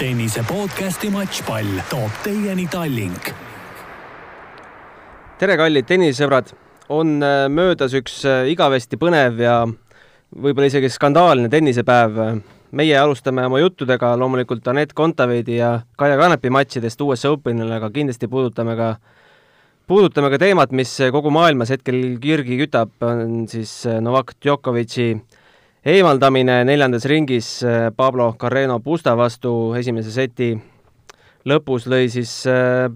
tennise podcasti Matšpall toob teieni Tallink. tere, kallid tennisesõbrad! on äh, möödas üks äh, igavesti põnev ja võib-olla isegi skandaalne tennisepäev. meie alustame oma juttudega loomulikult Anett Kontaveidi ja Kaia Kanepi matšidest US Openil, aga kindlasti puudutame ka, puudutame ka teemat, mis kogu maailmas hetkel kirgi kütab, on siis äh, Novak Djokovic'i eemaldamine neljandas ringis äh, Pablo Carreno Pusta vastu esimese seti lõpus lõi siis äh,,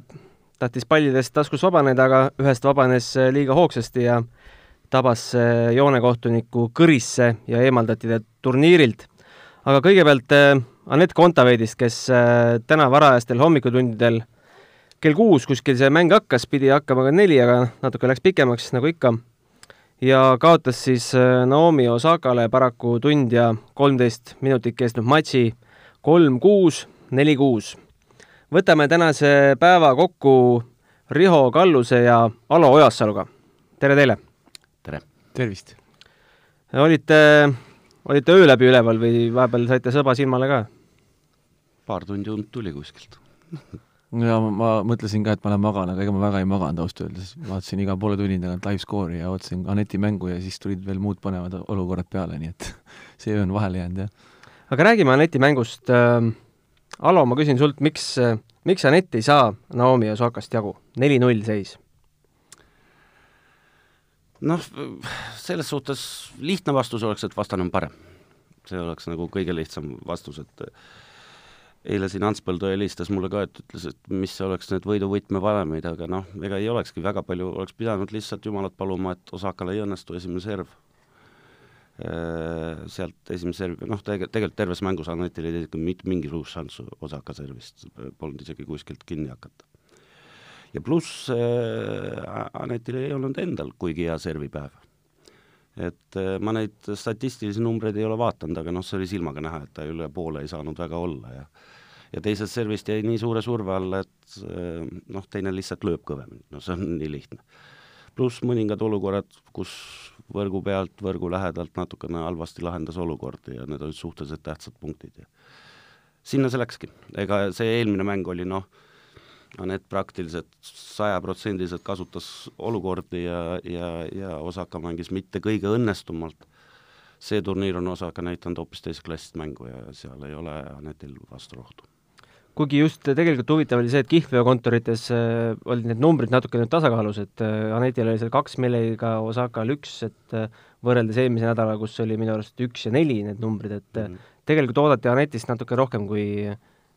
tahtis pallidest taskus vabaneda, aga ühest vabanes äh, liiga hoogsasti ja tabas äh, joonekohtuniku kõrisse ja eemaldati ta turniirilt. aga kõigepealt äh, Anett Kontaveidist, kes äh, täna varajastel hommikutundidel kell kuus kuskil see mäng hakkas, pidi hakkama ka neli, aga natuke läks pikemaks, nagu ikka ja kaotas siis äh, Naomi Osakale paraku tund ja kolmteist minutit kestnud matši kolm-kuus, neli-kuus. võtame tänase päeva kokku Riho Kalluse ja Alo Ojassaluga. tere teile! tere! tervist! olite, olite öö läbi üleval või vahepeal saite sõba silmale ka? paar tundi und tuli kuskilt ja ma, mõtlesin ka, et ma lähen magan, aga ega ma väga ei maganud ausalt öeldes, vaatasin iga poole tunni tagant live skoori ja ootasin Aneti mängu ja siis tulid veel muud põnevad olukorrad peale, nii et see öö on vahele jäänud, jah. aga räägime Aneti mängust äh,. Alo, ma küsin sult, miks äh,, miks Anett ei saa Naomi Osakast jagu? neli-null seis. noh, selles suhtes lihtne vastus oleks, et vastane on parem. see oleks nagu kõige lihtsam vastus, et eile siin Ants Põldu helistas mulle ka, et ütles, et mis oleks need võiduvõtme valemid, aga noh, ega ei olekski väga palju, oleks pidanud lihtsalt Jumalat paluma, et Osakale ei õnnestu esimene serv. Sealt esimese servi, noh, tege-, tegelikult terves mängus Anetil ei tekkinud mitte mingisugust šanssu Osaka servist, polnud isegi kuskilt kinni hakata. ja pluss äh, Anetil ei olnud endal kuigi hea servipäev et ma neid statistilisi numbreid ei ole vaadanud, aga noh, see oli silmaga näha, et ta üle poole ei saanud väga olla ja ja teisest servist jäi nii suure surve alla, et eh, noh, teine lihtsalt lööb kõvemini, no see on nii lihtne. pluss mõningad olukorrad, kus võrgu pealt, võrgu lähedalt natukene halvasti lahendas olukordi ja need olid suhteliselt tähtsad punktid ja sinna see läkski, ega see eelmine mäng oli noh, Anett praktiliselt sajaprotsendiliselt kasutas olukordi ja, ja, ja Osaka mängis mitte kõige õnnestumalt. see turniir on Osaka näidanud hoopis teist klassist mängu ja seal ei ole Anetil vasturohtu kuigi just tegelikult huvitav oli see, et kihlveokontorites äh, olid need numbrid natukene tasakaalus, et äh, Anetil oli seal kaks millegagi, Osakal üks, et äh, võrreldes eelmise nädalaga, kus oli minu arust üks ja neli need numbrid, et mm tegelikult oodati Anetist natuke rohkem kui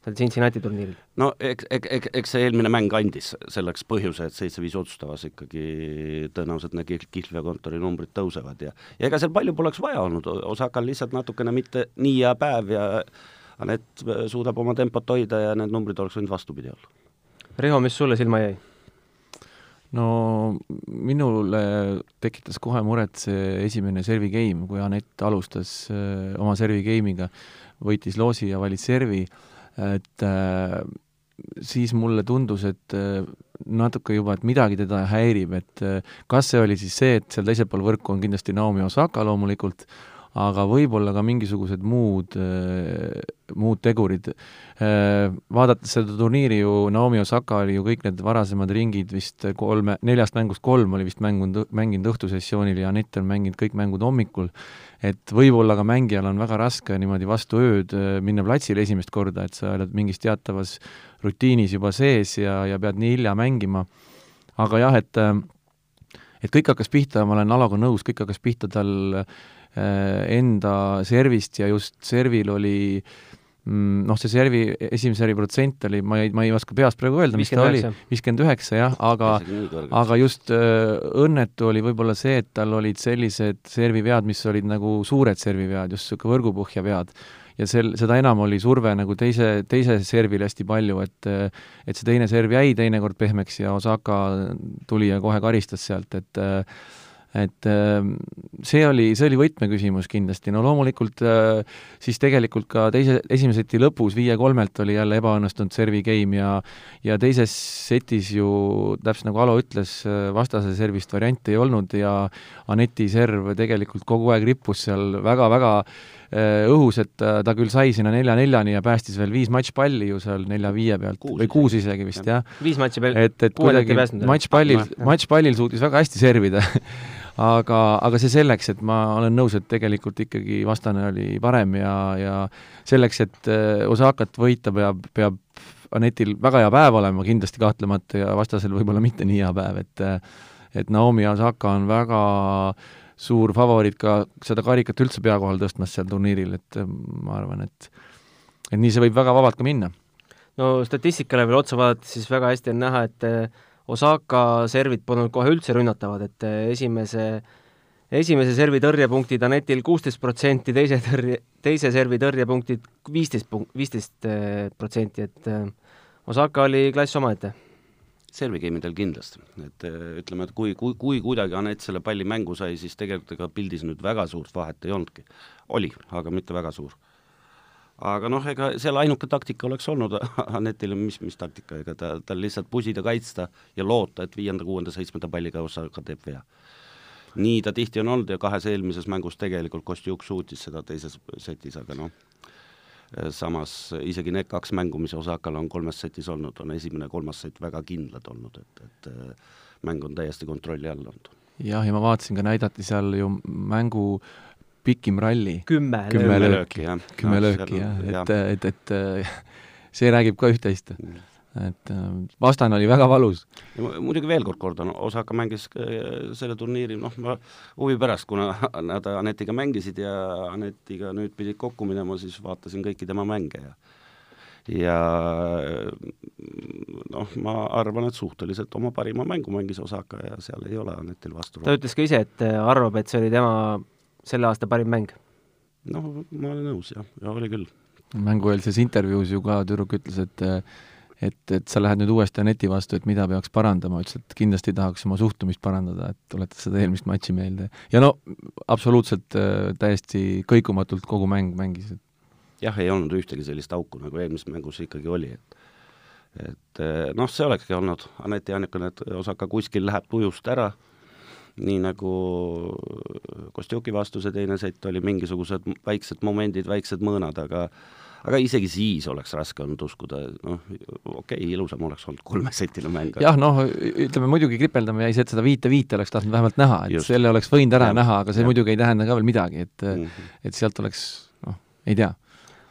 seal Cincinnati turniiril. no eks, eks, eks, eks see eelmine mäng andis selleks põhjuse, et seitse-viis otsustavas ikkagi tõenäoliselt need kihlveokontori numbrid tõusevad ja ja ega seal palju poleks vaja olnud, Osakal lihtsalt natukene mitte nii hea päev ja Anett suudab oma tempot hoida ja need numbrid oleks võinud vastupidi olla. Riho, mis sulle silma jäi? no minule tekitas kohe muret see esimene servi game, kui Anett alustas äh, oma servi game'iga, võitis loosi ja valis servi, et äh, siis mulle tundus, et äh, natuke juba, et midagi teda häirib, et äh, kas see oli siis see, et seal teisel pool võrku on kindlasti Naomi Osaka loomulikult, aga võib-olla ka mingisugused muud, äh, muud tegurid. Vaadates seda turniiri ju, Naomi Osaka oli ju kõik need varasemad ringid vist kolme, neljast mängust kolm oli vist mängunud, mänginud õhtusessioonil ja Anett on mänginud kõik mängud hommikul, et võib-olla ka mängijal on väga raske niimoodi vastu ööd äh, minna platsile esimest korda, et sa oled mingis teatavas rutiinis juba sees ja, ja pead nii hilja mängima, aga jah, et et kõik hakkas pihta, ma olen Aloga nõus, kõik hakkas pihta tal äh, Äh, enda servist ja just servil oli mm, noh, see servi, esimese servi protsent oli, ma ei, ma ei oska peast praegu öelda, mis ta oli, viiskümmend üheksa. Jah, aga aga just äh, õnnetu oli võib-olla see, et tal olid sellised servivead, mis olid nagu suured servivead, just niisugune võrgupõhja vead. ja sel, seda enam oli surve nagu teise, teise servile hästi palju, et et see teine serv jäi teinekord pehmeks ja Osaka tuli ja kohe karistas sealt, et äh, et ähm, see oli, see oli võtmeküsimus kindlasti, no loomulikult äh, siis tegelikult ka teise, esimese seti lõpus viie-kolmelt oli jälle ebaõnnestunud servi game ja ja teises setis ju, täpselt nagu Alo ütles, äh, vastase servist variante ei olnud ja Aneti serv tegelikult kogu aeg rippus seal väga-väga õhus, et ta, küll sai sinna nelja-neljani ja päästis veel viis matšpalli ju seal nelja-viie pealt. Kuus või kuus isegi vist, jah. Viis matši peal kuuendat ei pääsnud. matšpallil matšpallil suutis väga hästi servida aga, aga see selleks, et ma olen nõus, et tegelikult ikkagi vastane oli parem ja, ja selleks, et äh, Osakat võita, peab, peab Anetil väga hea päev olema kindlasti kahtlemata ja vastasel võib-olla mitte nii hea päev, et äh, et Naomi Osaka on väga suur favoriit ka seda karikat üldse pea kohal tõstmas seal turniiril, et äh, ma arvan, et et nii see võib väga vabalt ka minna. no statistikale veel otsa vaadates, siis väga hästi on näha, et eh, Osaka servid polnud kohe üldse rünnatavad, et eh, esimese, esimese servi tõrjepunktid Anetil kuusteist protsenti, teise tõrje, teise servi tõrjepunktid viisteist punkt, viisteist eh, protsenti, et eh, Osaka oli klass omaette. servigeimidel kindlasti, et ütleme, et kui, kui, kui kuidagi Anett selle palli mängu sai, siis tegelikult ega pildis nüüd väga suurt vahet ei olnudki. oli, aga mitte väga suur. Aga noh, ega seal ainuke taktika oleks olnud Anetil, mis, mis taktika, ega ta, tal lihtsalt pusida, kaitsta ja loota, et viienda, kuuenda, seitsmenda palliga Osaka teeb vea. nii ta tihti on olnud ja kahes eelmises mängus tegelikult Kostjuk suutis seda teises setis, aga noh, samas isegi need kaks mängu, mis Osakal on kolmes setis olnud, on esimene ja kolmas sett väga kindlad olnud, et, et äh, mäng on täiesti kontrolli all olnud. jah, ja ma vaatasin ka, näidati seal ju mängu pikim ralli, kümme Kümme lööki. lööki. jah. kümme lööki jah, et, et, et äh, see räägib ka üht-teist. et äh, vastane oli väga valus. muidugi veel kord kordan, Osaka mängis äh, selle turniiri, noh, ma huvi pärast, kuna nad Anetiga mängisid ja Anetiga nüüd pidid kokku minema, siis vaatasin kõiki tema mänge ja ja noh, ma arvan, et suhteliselt oma parima mängu mängis Osaka ja seal ei ole Anetil vastu ta ütles ka ise, et arvab, et see oli tema selle aasta parim mäng. noh, ma olen nõus jah, ja oli küll. mängueelses intervjuus ju ka tüdruk ütles, et et, et sa lähed nüüd uuesti Aneti vastu, et mida peaks parandama, ütles, et kindlasti tahaks oma suhtumist parandada, et tuletas seda eelmist matši meelde. ja no absoluutselt äh, täiesti kõikumatult kogu mäng mängis, et jah, ei olnud ühtegi sellist auku, nagu eelmises mängus ikkagi oli, et et eh, noh, see olekski olnud Aneti ainukene, et Osaka kuskil läheb tujust ära, nii nagu Kostjuki vastu see teine sett oli, mingisugused väiksed momendid, väiksed mõõnad, aga aga isegi siis oleks raske olnud uskuda, noh, okei okay,, ilusam oleks olnud kolmesetine mäng. jah, noh, ütleme muidugi kripeldama jäi see, et seda viite-viite oleks tahtnud vähemalt näha, et Just. selle oleks võinud ära Jah. näha, aga see Jah. muidugi ei tähenda ka veel midagi, et Mhm. et sealt oleks noh, ei tea.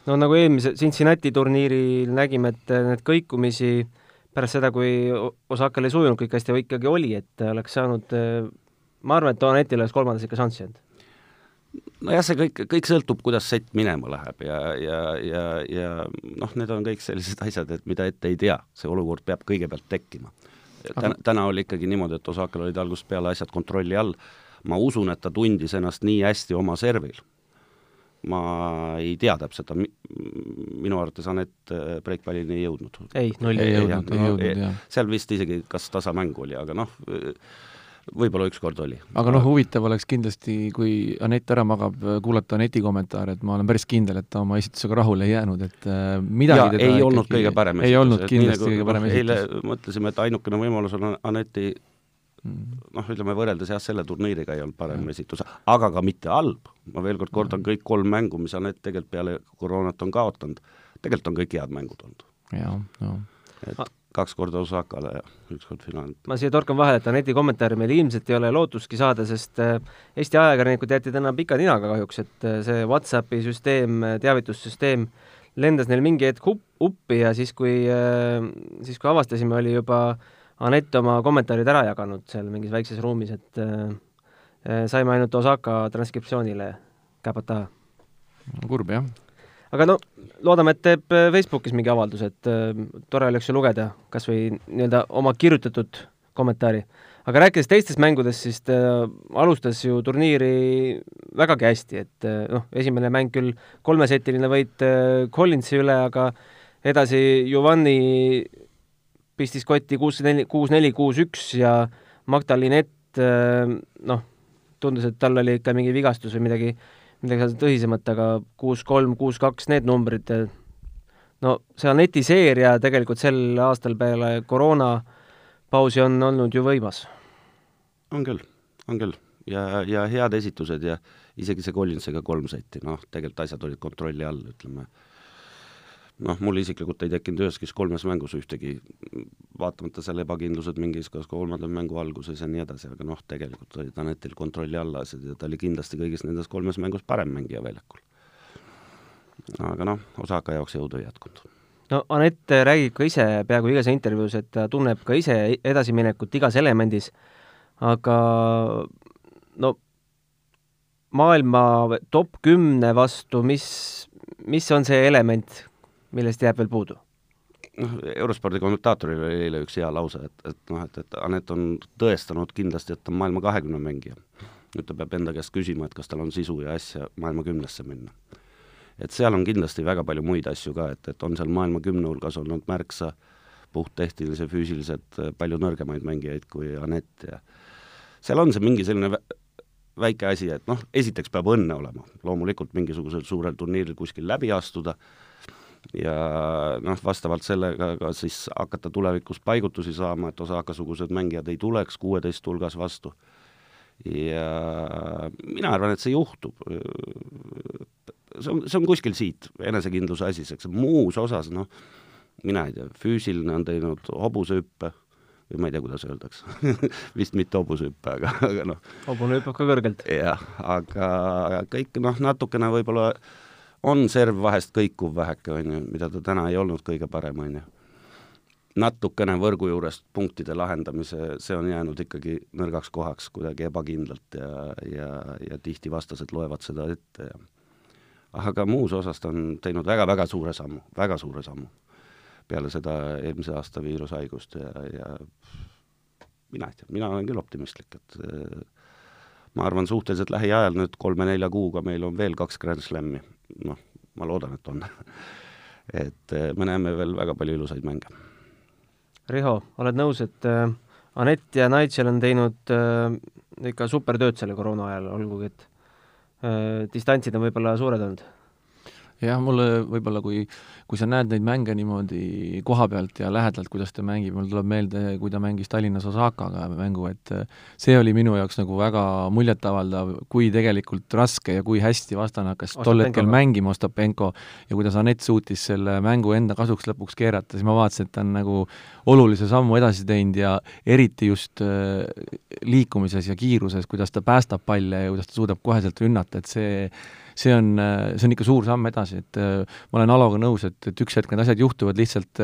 no nagu eelmise Cincinnati turniiril nägime, et need kõikumisi pärast seda, kui Osakal ei sujunud kõik hästi, ikkagi oli, et oleks saanud ma arvan, et Anetil oleks kolmandas ikka šanssi olnud. nojah, see kõik, kõik sõltub, kuidas sett minema läheb ja, ja, ja, ja noh, need on kõik sellised asjad, et mida ette ei tea, see olukord peab kõigepealt tekkima. täna, täna oli ikkagi niimoodi, et Osakal olid algusest peale asjad kontrolli all, ma usun, et ta tundis ennast nii hästi oma servil, ma ei tea täpselt, minu arvates Anett äh, breikpallini ei jõudnud. ei, null. ei jõudnud, ei jõudnud jah. seal vist isegi kas tasamäng oli, aga noh, võib-olla ükskord oli. aga noh, huvitav oleks kindlasti, kui Anett ära magab, kuulata Aneti kommentaare, et ma olen päris kindel, et ta oma esitusega rahule ei jäänud, et äh, midagi ja teda ei olnud kõige parem ei olnud kindlasti nii kõige parem noh, eile esitus. mõtlesime, et ainukene võimalus on Aneti Mm. noh, ütleme võrreldes jah, selle turniiriga ei olnud parem mm. esitus, aga ka mitte halb. ma veel kord kordan, kõik kolm mängu, mis Anett tegelikult peale koroonat on kaotanud, tegelikult on kõik head mängud olnud. jaa, no et kaks korda Osakale ja üks kord finaal. ma siia torkan vahele, et Aneti kommentaari meil ilmselt ei ole lootustki saada, sest äh, Eesti ajakirjanikud jäeti täna pika ninaga kahjuks, et äh, see Whatsappi süsteem, teavitussüsteem lendas neil mingi hetk up, uppi ja siis, kui, siis kui avastasime, oli juba Anett oma kommentaarid ära jaganud seal mingis väikses ruumis, et äh, saime ainult Osaka transkriptsioonile käpad taha. kurb jah. Aga no loodame, et teeb äh, Facebookis mingi avalduse, et äh, tore oleks ju lugeda kas või nii-öelda oma kirjutatud kommentaari. aga rääkides teistest mängudest, siis ta alustas ju turniiri vägagi hästi, et äh, noh, esimene mäng küll kolmesetiline võit Collinsi üle, aga edasi Giovanni pistis kotti kuus neli, kuus neli, kuus üks ja Magdalinett noh, tundus, et tal oli ikka mingi vigastus või midagi, midagi seal tõsisemat, aga kuus-kolm, kuus-kaks, need numbrid, no see Aneti seeria tegelikult sel aastal peale koroonapausi on olnud ju võimas. on küll, on küll ja, ja head esitused ja isegi see Collinsiga kolm setti, noh, tegelikult asjad olid kontrolli all, ütleme. Noh, mul isiklikult ei tekkinud üheski kolmes mängus ühtegi, vaatamata selle ebakindlused mingis kas kolmanda mängu alguses ja nii edasi, aga noh, tegelikult olid Anetil kontrolli all asjad ja ta oli kindlasti kõigis nendes kolmes mängus parem mängija väljakul. aga noh, Osaka jaoks jõudu ei jätkunud no Anett räägib ka ise peaaegu igas intervjuus, et ta tunneb ka ise edasiminekut igas elemendis, aga no maailma top kümne vastu, mis, mis on see element, millest jääb veel puudu? noh, Eurospordi kommentaatoril oli eile üks hea lause, et, et noh, et, et Anett on tõestanud kindlasti, et ta on maailma kahekümne mängija. nüüd ta peab enda käest küsima, et kas tal on sisu ja asja maailma kümnesse minna et seal on kindlasti väga palju muid asju ka, et, et on seal maailma kümne hulgas olnud märksa puhttehnilise, füüsiliselt äh, palju nõrgemaid mängijaid kui Anett ja seal on see mingi selline väike asi, et noh, esiteks peab õnne olema, loomulikult mingisugusel suurel turniiril kuskil läbi astuda ja noh, vastavalt sellega ka siis hakata tulevikus paigutusi saama, et Osaka-sugused mängijad ei tuleks kuueteist hulgas vastu. ja mina arvan, et see juhtub see on, see on kuskil siit, enesekindluse asi, eks muus osas noh, mina ei tea, füüsiline on teinud hobusehüppe või ma ei tea, kuidas öeldakse vist mitte hobusehüppe, aga, aga noh. hobune hüppab ka kõrgelt. jah, aga kõik noh, natukene võib-olla on serv vahest kõikuv väheke, on ju, mida ta täna ei olnud kõige parem, on ju. natukene võrgu juurest punktide lahendamise, see on jäänud ikkagi nõrgaks kohaks kuidagi ebakindlalt ja, ja, ja tihti vastased loevad seda ette ja aga muus osas ta on teinud väga-väga suure sammu, väga suure sammu peale seda eelmise aasta viirushaigust ja, ja mina ei tea, mina olen küll optimistlik, et äh, ma arvan, suhteliselt lähiajal nüüd kolme-nelja kuuga meil on veel kaks Grand Slami, noh, ma loodan, et on et äh, me näeme veel väga palju ilusaid mänge. Riho, oled nõus, et äh, Anett ja Nigel on teinud äh, ikka supertööd selle koroona ajal, olgugi et Äh, distantsid on võib-olla suured olnud? jah, mulle võib-olla, kui, kui sa näed neid mänge niimoodi koha pealt ja lähedalt, kuidas ta mängib, mul tuleb meelde, kui ta mängis Tallinnas Osakaga mängu, et äh, see oli minu jaoks nagu väga muljetavaldav, kui tegelikult raske ja kui hästi vastane hakkas tol hetkel mängima Ostapenko ja kuidas Anett suutis selle mängu enda kasuks lõpuks keerata, siis ma vaatasin, et ta on nagu olulise sammu edasi teinud ja eriti just äh, liikumises ja kiiruses, kuidas ta päästab palle ja kuidas ta suudab koheselt rünnata, et see see on, äh, see on ikka suur samm edasi, et ma olen Aloga nõus, et, et üks hetk need asjad juhtuvad lihtsalt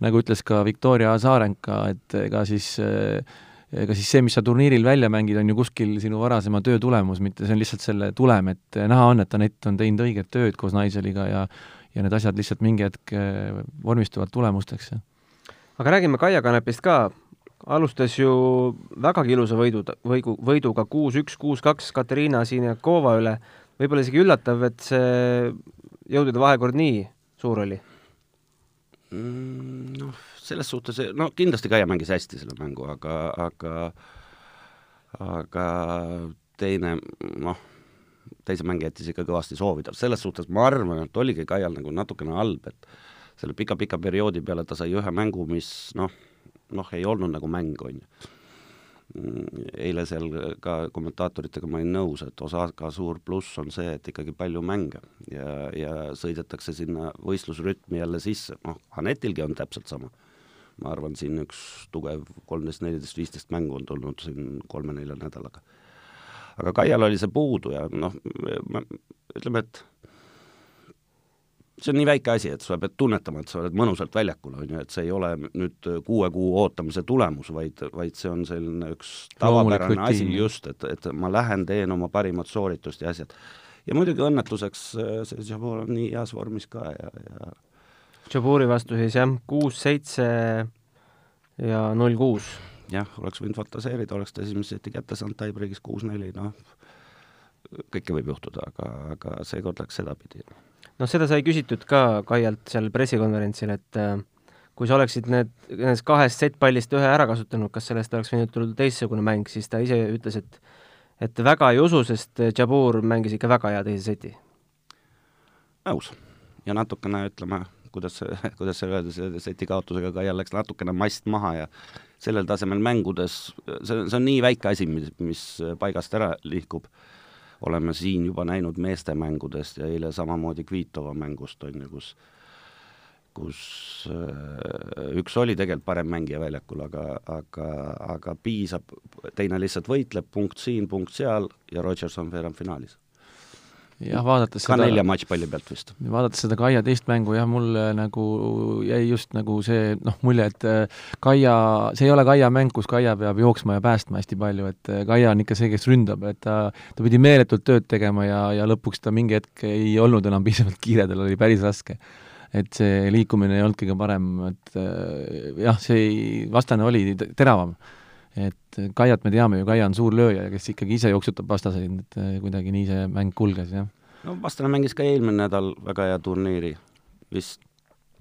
nagu ütles ka Viktoria Azarenka, et ega siis ega siis see, mis sa turniiril välja mängid, on ju kuskil sinu varasema töö tulemus, mitte see on lihtsalt selle tulem, et näha on, et Anett on teinud õiget tööd koos Naiseliga ja ja need asjad lihtsalt mingi hetk vormistuvad tulemusteks aga räägime Kaia Kanepist ka, alustas ju vägagi ilusa võidu, võidu, võiduga kuus-üks, kuus-kaks Katariina Siniakova üle, võib-olla isegi üllatav, et see jõudude vahekord nii suur oli mm,? Noh, selles suhtes, no kindlasti Kaia mängis hästi selle mängu, aga, aga aga teine, noh, teise mäng jättis ikka kõvasti soovida, selles suhtes ma arvan, et oligi Kaial nagu natukene halb, et selle pika-pika perioodi peale ta sai ühe mängu, mis noh, noh, ei olnud nagu mäng, on ju. Eile seal ka kommentaatoritega ma olin nõus, et Osaka suur pluss on see, et ikkagi palju mänge ja, ja sõidetakse sinna võistlusrütmi jälle sisse, noh, Anetilgi on täpselt sama. ma arvan, siin üks tugev kolmteist, neliteist, viisteist mängu on tulnud siin kolme-nelja nädalaga. aga Kaial oli see puudu ja noh, ütleme, et see on nii väike asi, et sa pead tunnetama, et sa oled mõnusalt väljakul, on ju, et see ei ole nüüd kuue kuu ootamise tulemus, vaid, vaid see on selline üks tavapärane asi just, et, et ma lähen, teen oma parimat sooritust ja asjad. ja muidugi õnnetuseks see Jabor on nii heas vormis ka ja, ja Jaburi vastu siis jah, kuus-seitse ja null kuus. jah, oleks võinud fantaseerida, oleks ta esimese seti kätte saanud tiebreak'is kuus-neli, noh, kõike võib juhtuda, aga, aga seekord läks sedapidi noh, seda sai küsitud ka Kaialt seal pressikonverentsil, et äh, kui sa oleksid need, nendest kahest settpallist ühe ära kasutanud, kas sellest oleks võinud tulla teistsugune mäng, siis ta ise ütles, et et väga ei usu, sest Jabur mängis ikka väga hea teise seti. nõus. ja natukene, ütleme, kuidas kuidas see öelda, seti kaotusega Kaial läks natukene mast maha ja sellel tasemel mängudes, see, see on nii väike asi, mis, mis paigast ära lihkub oleme siin juba näinud meeste mängudest ja eile samamoodi Kvitova mängust, on ju, kus kus äh, üks oli tegelikult parem mängija väljakul, aga, aga, aga piisab, teine lihtsalt võitleb, punkt siin, punkt seal ja Rodgers on veerandfinaalis jah, vaadates ka seda, nelja matšpalli pealt vist. vaadates seda Kaia teist mängu, jah, mulle nagu jäi just nagu see noh, mulje, et äh, Kaia, see ei ole Kaia mäng, kus Kaia peab jooksma ja päästma hästi palju, et äh, Kaia on ikka see, kes ründab, et ta, ta pidi meeletult tööd tegema ja, ja lõpuks ta mingi hetk ei olnud enam piisavalt kiire, tal oli päris raske. et see liikumine ei olnud kõige parem, et äh, jah, see vastane oli teravam et Kaiat me teame ju, Kaia on suur lööja, kes ikkagi ise jooksutab vastaseid, et äh, kuidagi nii see mäng kulges, jah. no vastane mängis ka eelmine nädal väga hea turniiri, vist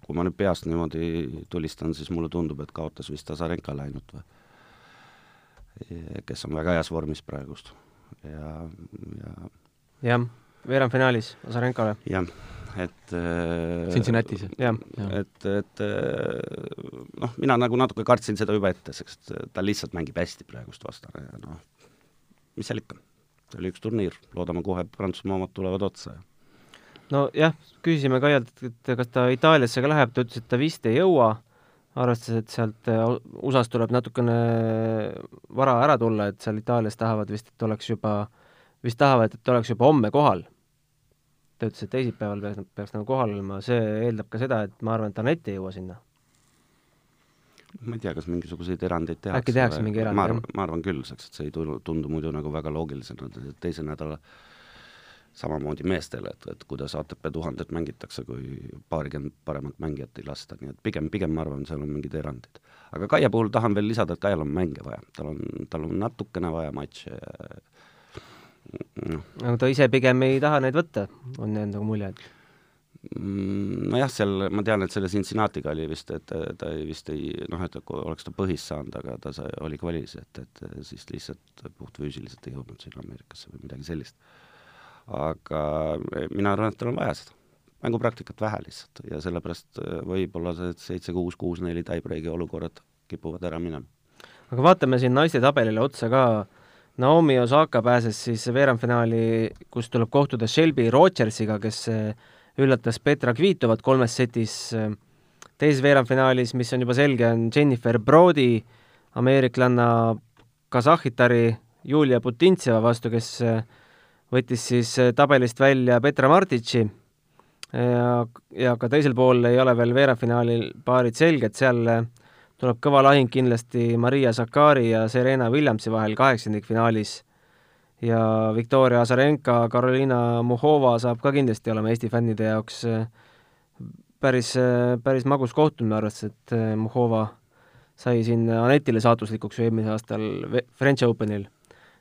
kui ma nüüd peast niimoodi tulistan, siis mulle tundub, et kaotas vist Azarenkale ainult või? kes on väga heas vormis praegust ja, ja jah, veerandfinaalis Azarenkale. jah et äh, Cincinnatis, jah. et, et äh, noh, mina nagu natuke kartsin seda juba ette, sest ta lihtsalt mängib hästi praegust vastane ja noh, mis seal ikka, see oli üks turniir, loodame kohe Prantsusmaa omad tulevad otsa. nojah, küsisime Kaialt, et kas ta Itaaliasse ka läheb, ta ütles, et ta vist ei jõua, arvestades, et sealt äh, USA-st tuleb natukene vara ära tulla, et seal Itaalias tahavad vist, et oleks juba, vist tahavad, et oleks juba homme kohal ta ütles, et teisipäeval peaks, peaks nagu kohal olema, see eeldab ka seda, et ma arvan, et Anett ei jõua sinna. ma ei tea, kas mingisuguseid erandeid tehakse. äkki tehakse mingi erand, jah? ma arvan, küll, sest et see ei tundu, tundu muidu nagu väga loogilisena, teise nädala samamoodi meestele, et, et kuidas ATP tuhandet mängitakse, kui paarikümmend paremat mängijat ei lasta, nii et pigem, pigem ma arvan, seal on mingid erandid. aga Kaia puhul tahan veel lisada, et Kaial on mänge vaja, tal on, tal on natukene vaja matše ja noh. aga ta ise pigem ei taha neid võtta, on jäänud nagu mulje, et mm, nojah, seal ma tean, et selle Cincinnatiga oli vist, et ta ei vist ei noh, et oleks ta põhist saanud, aga ta sai, oli kvalis, et, et siis lihtsalt puhtfüüsiliselt ei jõudnud sinna Ameerikasse või midagi sellist. aga mina arvan, et tal on vaja seda mängupraktikat vähe lihtsalt ja sellepärast võib-olla see seitse-kuus, kuus-neli tiebreaki olukorrad kipuvad ära minema. aga vaatame siin naiste tabelile otsa ka Naomi Osaka pääses siis veerandfinaali, kus tuleb kohtuda Shelby Rogersiga, kes eh, üllatas Petra Kvitovat kolmes setis. teises veerandfinaalis, mis on juba selge, on Jennifer Brody, ameeriklanna Kasahhitari Julia Putintseva vastu, kes eh, võttis siis eh, tabelist välja Petra Martitši ja, ja ka teisel pool ei ole veel veerandfinaalil paarid selged, seal tuleb kõva lahing kindlasti Maria Sakari ja Serena Williamsi vahel kaheksandikfinaalis ja Viktoria Azarenka, Karoliina Muhova saab ka kindlasti olema Eesti fännide jaoks äh, päris, äh, päris magus kohtumine, arvestades, et äh, Muhova sai siin Anetile saatuslikuks ju eelmisel aastal French Openil.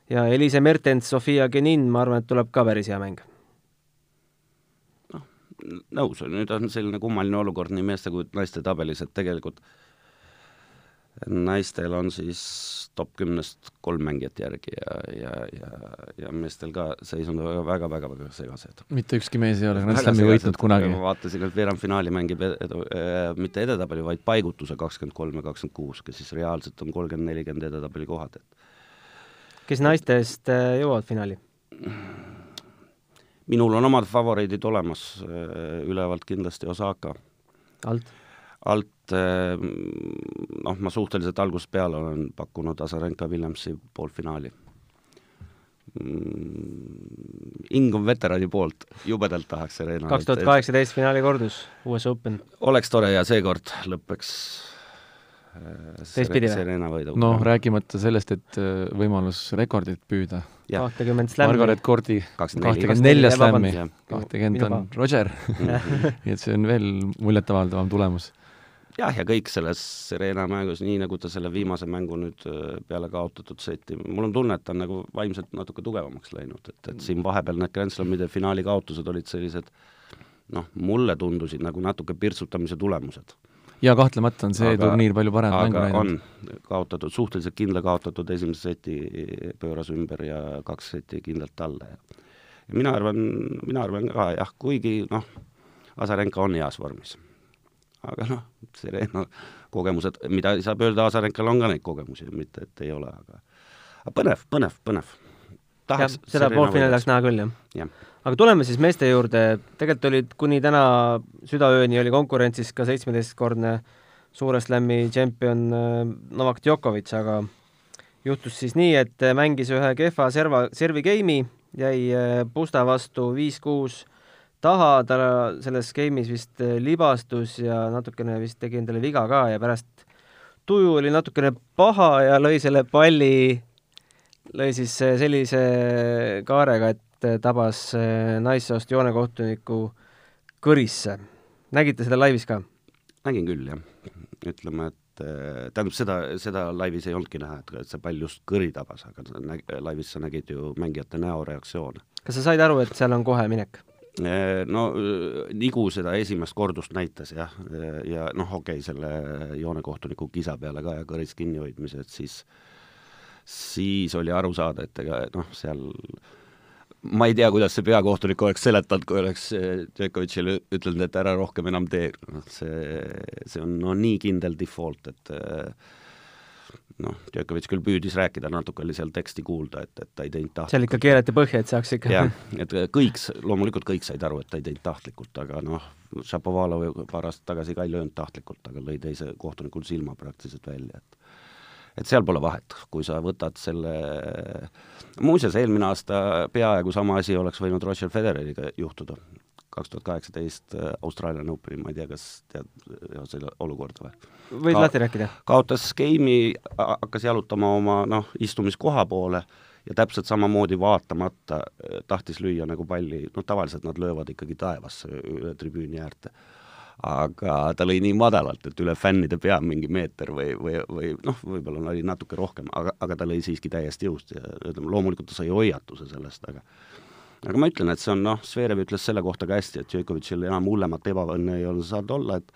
ja Elise Mertens, Sofia Genin, ma arvan, et tuleb ka päris hea mäng. noh, nõus, nüüd on selline kummaline olukord nii meeste kui naiste tabelis, et tegelikult äh, naistel on siis top kümnest kolm mängijat järgi ja, ja, ja, ja meestel ka seisund väga, väga, väga, väga segased. mitte ükski mees ei ole Grand Slami võitnud kunagi. ma vaatasin, et veerandfinaali mängib edu, äh, mitte edetabeli, vaid paigutuse kakskümmend kolm ja kakskümmend kuus, kes siis reaalselt on kolmkümmend, nelikümmend edetabeli kohad, et kes naistest äh, jõuavad finaali? minul on omad favoriidid olemas, äh, ülevalt kindlasti Osaka. alt? Alt ehm, noh, ma suhteliselt algusest peale olen pakkunud Azarenka Williamsi poolfinaali. Mm,. hing on veterani poolt, jubedalt tahaks Serena kaks tuhat kaheksateist finaali kordus, US Open. oleks tore ja seekord lõpeks äh, teistpidi või? Noh, rääkimata sellest, et äh, võimalus rekordit püüda. kahtekümmend slämmi. Margaret Cordi kakskümmend nelja slämmi, kahtekümmend on Roger. Nii et see on veel muljetavaldavam tulemus jah, ja kõik selles Serena mängus, nii nagu ta selle viimase mängu nüüd äh, peale kaotatud seti, mul on tunne, et ta on nagu vaimselt natuke tugevamaks läinud, et, et siin vahepeal need Grand Slamide finaali kaotused olid sellised noh, mulle tundusid nagu natuke pirtsutamise tulemused. ja kahtlemata on see aga, turniir palju parem mängu läinud. on kaotatud, suhteliselt kindla kaotatud esimese seti pööras ümber ja kaks seti kindlalt alla ja ja mina arvan, mina arvan ka jah, kuigi noh, Azarenka on heas vormis aga noh, Serena kogemused, mida saab öelda, Azarenkal on ka neid kogemusi, mitte et ei ole, aga aga põnev, põnev, põnev. tahaks jah, seda poolfinaali tahaks näha küll, jah jah. aga tuleme siis meeste juurde, tegelikult olid kuni täna südaööni oli konkurentsis ka seitsmeteistkordne suure slam'i tšempion äh, Novak Djokovic, aga juhtus siis nii, et mängis ühe kehva serva, servi game'i, jäi äh, Pusta vastu viis-kuus taha, ta selles game'is vist äh, libastus ja natukene vist tegi endale viga ka ja pärast tuju oli natukene paha ja lõi selle palli, lõi siis sellise kaarega, et tabas naissoost joonekohtuniku kõrisse. nägite seda laivis ka? nägin küll, jah. ütleme, et tähendab, seda, seda laivis ei olnudki näha, et, et see pall just kõri tabas, aga näg, laivis sa nägid ju mängijate näoreaktsioone. kas sa said aru, et seal on kohe minek? No Nigu seda esimest kordust näitas jah, ja, ja noh, okei okay,, selle joonekohtuniku kisa peale ka ja kõris kinnihoidmised, siis siis oli aru saada, et ega noh, seal ma ei tea, kuidas see peakohtunik oleks seletanud, kui oleks Djokovicile ütelnud, et ära rohkem enam tee, noh see, see on no nii kindel default, et äh, noh, Djokovic küll püüdis rääkida, natuke oli seal teksti kuulda, et, et ta ei teinud tahtlikult. seal ikka keerati põhja, et saaks ikka jah, et kõik, loomulikult kõik said aru, et ta ei teinud tahtlikult, aga noh, Šapovalov paar aastat tagasi ka ei löönud tahtlikult, aga lõi teise kohtunikul silma praktiliselt välja, et et seal pole vahet, kui sa võtad selle, muuseas, eelmine aasta peaaegu sama asi oleks võinud Roger Federeriga juhtuda, kaks tuhat kaheksateist äh, Austraalian Openi, ma ei tea, kas tead selle olukorda või? võid Ka lahti rääkida? kaotas game'i, hakkas jalutama oma noh, istumiskoha poole ja täpselt samamoodi vaatamata äh, tahtis lüüa nagu palli, noh tavaliselt nad löövad ikkagi taevasse üle tribüüni äärde aga ta lõi nii madalalt, et üle fännide pea mingi meeter või, või, või noh, võib-olla oli natuke rohkem, aga, aga ta lõi siiski täiesti jõust ja ütleme, loomulikult ta sai hoiatuse sellest, aga aga ma ütlen, et see on noh, Zverev ütles selle kohta ka hästi, et Djokovicil enam hullemat ebaõnne ei olnud saanud olla, et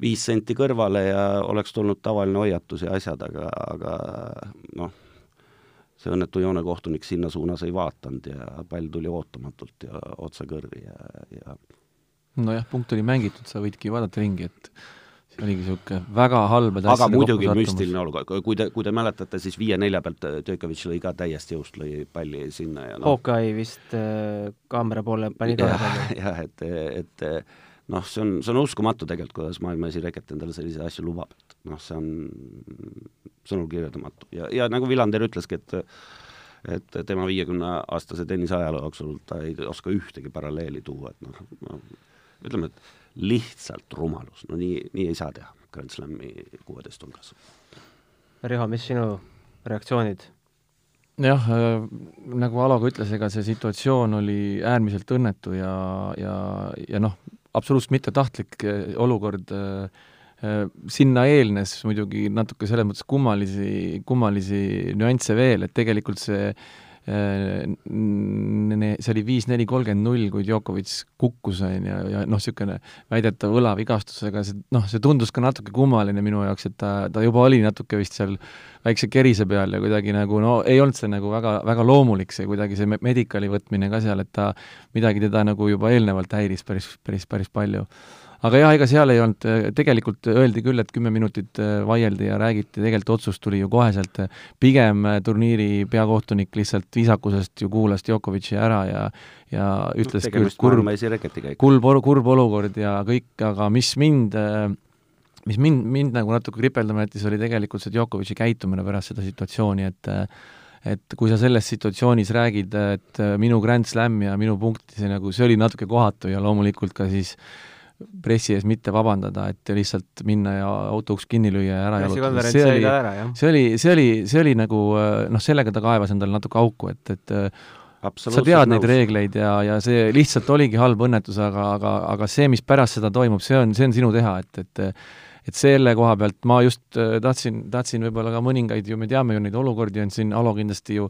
viis senti kõrvale ja oleks tulnud tavaline hoiatus ja asjad, aga, aga noh, see õnnetu joonekohtunik sinna suunas ei vaadanud ja pall tuli ootamatult ja otse kõrvi ja, ja nojah, punkt oli mängitud, sa võidki vaadata ringi, et oligi niisugune väga halbade aga muidugi müstiline olukord, kui te, kui te mäletate, siis viie-nelja pealt Djokovic lõi ka täiesti jõust, lõi palli sinna ja noh. Hawkeye vist äh, kaamera poole pani ka jah, et, et noh, see on, see on uskumatu tegelikult, kuidas maailma esireket endale selliseid asju lubab, et noh, see on sõnul kirjeldamatu. Ja, ja nagu Villander ütleski, et et tema viiekümne-aastase tenniseajaloo jooksul ta ei oska ühtegi paralleeli tuua, et noh, no, ütleme, et lihtsalt rumalus, no nii, nii ei saa teha Grand Slami kuueteist hulgas. Riho, mis sinu reaktsioonid? jah äh,, nagu Alo ka ütles, ega see situatsioon oli äärmiselt õnnetu ja, ja, ja noh, absoluutselt mittetahtlik äh, olukord äh, äh, sinna eelnes muidugi natuke selles mõttes kummalisi, kummalisi nüansse veel, et tegelikult see see oli viis-neli kolmkümmend null, kui Djokovic kukkus, on ju, ja noh, niisugune väidetav õlavigastusega, see noh, see tundus ka natuke kummaline minu jaoks, et ta, ta juba oli natuke vist seal väikse kerise peal ja kuidagi nagu no ei olnud see nagu väga, väga loomulik, see kuidagi see medicali võtmine ka seal, et ta midagi teda nagu juba eelnevalt häiris päris, päris, päris palju aga jah, ega seal ei olnud, tegelikult öeldi küll, et kümme minutit äh, vaieldi ja räägiti, tegelikult otsus tuli ju koheselt, pigem äh, turniiri peakohtunik lihtsalt viisakusest ju kuulas Djokovic'i ära ja ja ütles no, küll, kurb, kurb, kurb olukord ja kõik, aga mis mind äh, mis mind, mind nagu natuke kripeldama jättis, oli tegelikult see Djokovic'i käitumine pärast seda situatsiooni, et et kui sa selles situatsioonis räägid, et minu Grand Slam ja minu punkt, see nagu, see oli natuke kohatu ja loomulikult ka siis äh, pressi ees mitte vabandada, et lihtsalt minna ja auto uks kinni lüüa ja ära jalutada. see oli, see oli, see oli, see oli nagu noh, sellega ta kaevas endale natuke auku, et, et sa tead neid reegleid ja, ja see lihtsalt oligi halb õnnetus, aga, aga, aga see, mis pärast seda toimub, see on, see on sinu teha, et, et et selle koha pealt ma just tahtsin, tahtsin võib-olla ka mõningaid ju, me teame ju neid olukordi on siin, Alo kindlasti ju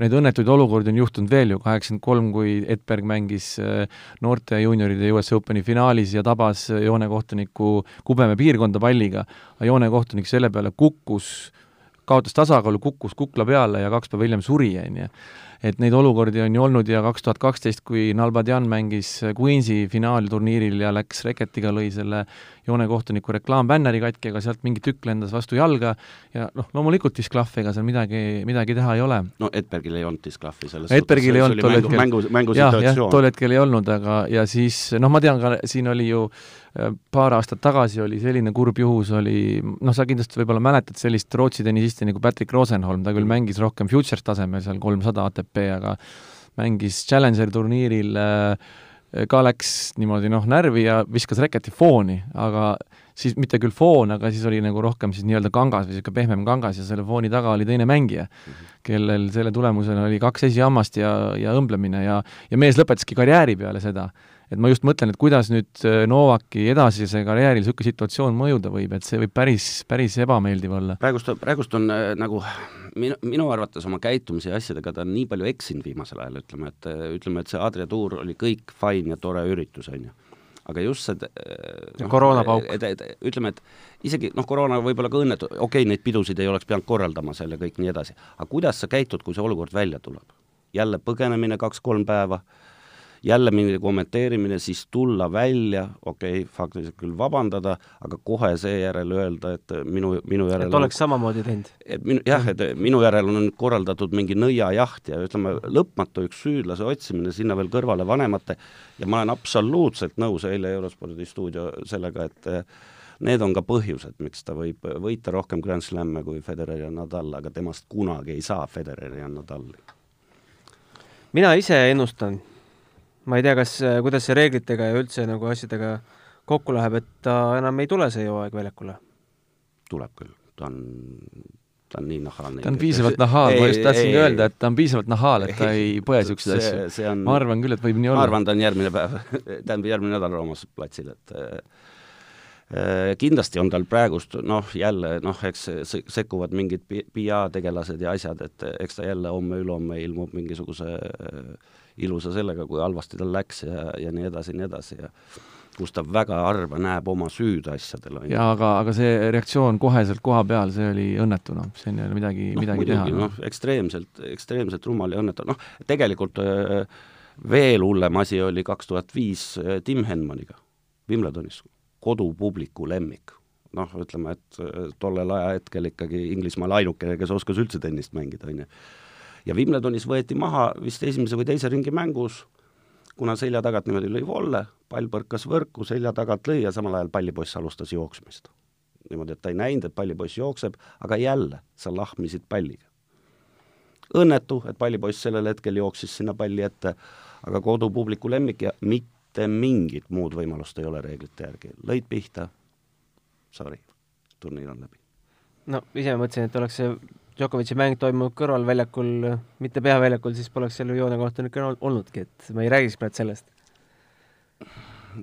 neid õnnetuid olukordi on juhtunud veel ju, kaheksakümmend kolm, kui Edberg mängis äh, noorte juunioride US Openi finaalis ja tabas äh, joonekohtuniku kubeme piirkonda palliga, joonekohtunik selle peale kukkus, kaotas tasakaalu, kukkus kukla peale ja kaks päeva hiljem suri, on ju. et neid olukordi on ju olnud ja kaks tuhat kaksteist, kui Nalbadjan mängis Queensi finaalturniiril ja läks reketiga, lõi selle joonekohtuniku reklaambänneri katki, aga sealt mingi tükk lendas vastu jalga ja noh, loomulikult disklahv, ega seal midagi, midagi teha ei ole. no Edbergil ei olnud disklahvi selles Edbergil ei olnud tol hetkel. mängu, mängusituatsioon. tol hetkel ei olnud, aga ja siis noh, ma tean ka, siin oli ju äh, paar aastat tagasi oli selline kurb juhus, oli noh, sa kindlasti võib-olla mäletad sellist Rootsi tennisisti nagu Patrick Rosenholm, ta küll mängis rohkem futures tasemel seal kolmsada ATP, aga mängis Challengeri turniiril äh, ka läks niimoodi noh, närvi ja viskas reketi fooni, aga siis mitte küll foon, aga siis oli nagu rohkem siis nii-öelda kangas või niisugune pehmem kangas ja selle fooni taga oli teine mängija mm, -hmm. kellel selle tulemusena oli kaks esihammast ja, ja õmblemine ja, ja mees lõpetaski karjääri peale seda et ma just mõtlen, et kuidas nüüd äh, Novaki edasise karjääril niisugune situatsioon mõjuda võib, et see võib päris, päris ebameeldiv olla. praegust, praegust on äh, nagu minu, minu arvates oma käitumise ja asjadega ta on nii palju eksinud viimasel ajal, ütleme, et äh, ütleme, et see Adria tuur oli kõik fine ja tore üritus, on ju aga just see no, koroonapauk. ütleme, et isegi noh, koroona võib-olla ka õnnetu, okei okay,, neid pidusid ei oleks pidanud korraldama seal ja kõik nii edasi, aga kuidas sa käitud, kui see olukord välja tuleb? jälle põgenemine kaks-kolm päeva äh,, jälle mingi kommenteerimine, siis tulla välja, okei okay,, faktiliselt küll vabandada, aga kohe seejärel öelda, et minu, minu järel et oleks on, samamoodi teinud? et minu, jah, et minu järel on korraldatud mingi nõiajaht ja ütleme, lõpmatu üks süüdlase otsimine sinna veel kõrvale vanemate ja ma olen absoluutselt nõus eile Eurospordi stuudio sellega, et need on ka põhjused, miks ta võib võita rohkem Grand Slam'e kui Federer ja Nadal, aga temast kunagi ei saa Federeri ja Nadali. mina ise ennustan ma ei tea, kas, kuidas see reeglitega ja üldse nagu asjadega kokku läheb, et ta enam ei tule see hooaeg väljakule? tuleb küll, ta on, ta on nii nahaalne. ta on piisavalt nahaal, ma just tahtsingi öelda, et ta on piisavalt nahaal, et ta ei põe niisuguseid asju. ma arvan küll, et võib nii olla. ma arvan, ta on järgmine päev, tähendab järgmine nädal Roomas platsil, et äh, kindlasti on tal praegust noh, jälle noh, eks sekkuvad mingid PIA tegelased ja asjad, et eks ta jälle homme-ülehomme ilmub mingisuguse äh, ilusa sellega, kui halvasti tal läks ja, ja nii edasi ja nii edasi ja kus ta väga harva näeb oma süüd asjadel. jaa, aga, aga see reaktsioon koheselt koha peal, see oli õnnetu, noh, siin ei ole midagi no,, midagi muidugi, teha. noh, ekstreemselt, ekstreemselt rumal ja õnnetu, noh, tegelikult äh, veel hullem asi oli kaks tuhat viis äh, Tim Henmaniga Wimbledonis, kodupubliku lemmik. noh, ütleme, et äh, tollel ajahetkel ikkagi Inglismaal ainukene, kes oskas üldse tennist mängida, on ju ja Wimbledonis võeti maha vist esimese või teise ringi mängus, kuna selja tagant niimoodi lõi volle, pall põrkas võrku, selja tagant lõi ja samal ajal pallipoiss alustas jooksmist. niimoodi, et ta ei näinud, et pallipoiss jookseb, aga jälle, sa lahmisid palliga. õnnetu, et pallipoiss sellel hetkel jooksis sinna palli ette, aga kodupubliku lemmik ja mitte mingit muud võimalust ei ole reeglite järgi, lõid pihta, sorry, turniir on läbi. no ise mõtlesin, et oleks see Djokovic'i mäng toimunud kõrvalväljakul, mitte peaväljakul, siis poleks seal ju joonekohtunik olnudki, et ma ei räägiks praegu sellest.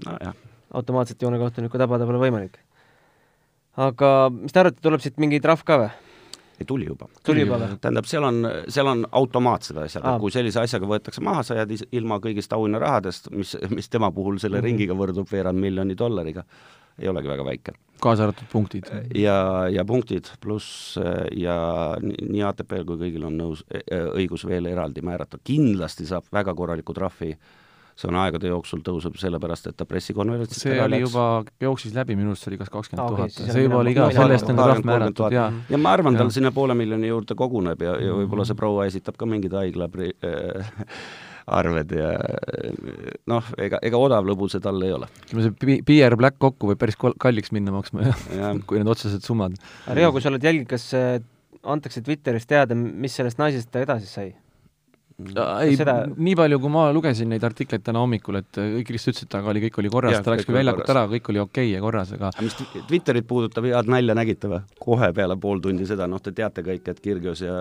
nojah. automaatselt joonekohtunikku tabada pole võimalik. aga mis te arvate, tuleb siit mingi trahv ka või? ei, tuli juba. tuli juba või? tähendab, seal on, seal on automaatsed asjad, kui sellise asjaga võetakse maha, sa jääd ilma kõigist auhinnarahadest, mis, mis tema puhul selle mm -hmm. ringiga võrdub veerand miljoni dollariga, ei olegi väga väike kaasa arvatud punktid. ja, ja punktid pluss ja nii ATP-l kui kõigil on nõus, e, e, õigus veel eraldi määrata, kindlasti saab väga korraliku trahvi, see on aegade jooksul tõuseb sellepärast, et ta pressikonverentsil see oli läks. juba, jooksis läbi, minu arust see oli kas kakskümmend tuhat, see juba oli ka, sellest on trahv määratud, jaa. ja ma arvan, tal sinna poole miljoni juurde koguneb ja, ja võib-olla see proua esitab ka mingid haigla äh, arved ja noh, ega, ega odav lõbu see tal ei ole. ütleme, see PR Black kokku võib päris kalliks minna maksma, jah, kui need otsesed summad. Riho, kui sa oled jälginud, kas äh, antakse Twitteris teada, mis sellest naisest edasi sai? Ei seda..., nii palju, kui ma lugesin neid artikleid täna hommikul, et kõik lihtsalt ütlesid, et aga oli, kõik oli korras, ta läks küll väljakult ära, kõik oli okei okay ja korras, aga mis Twitterit puudutab, head nalja nägite või? kohe peale pool tundi seda, noh, te teate kõik, et Kirgios ja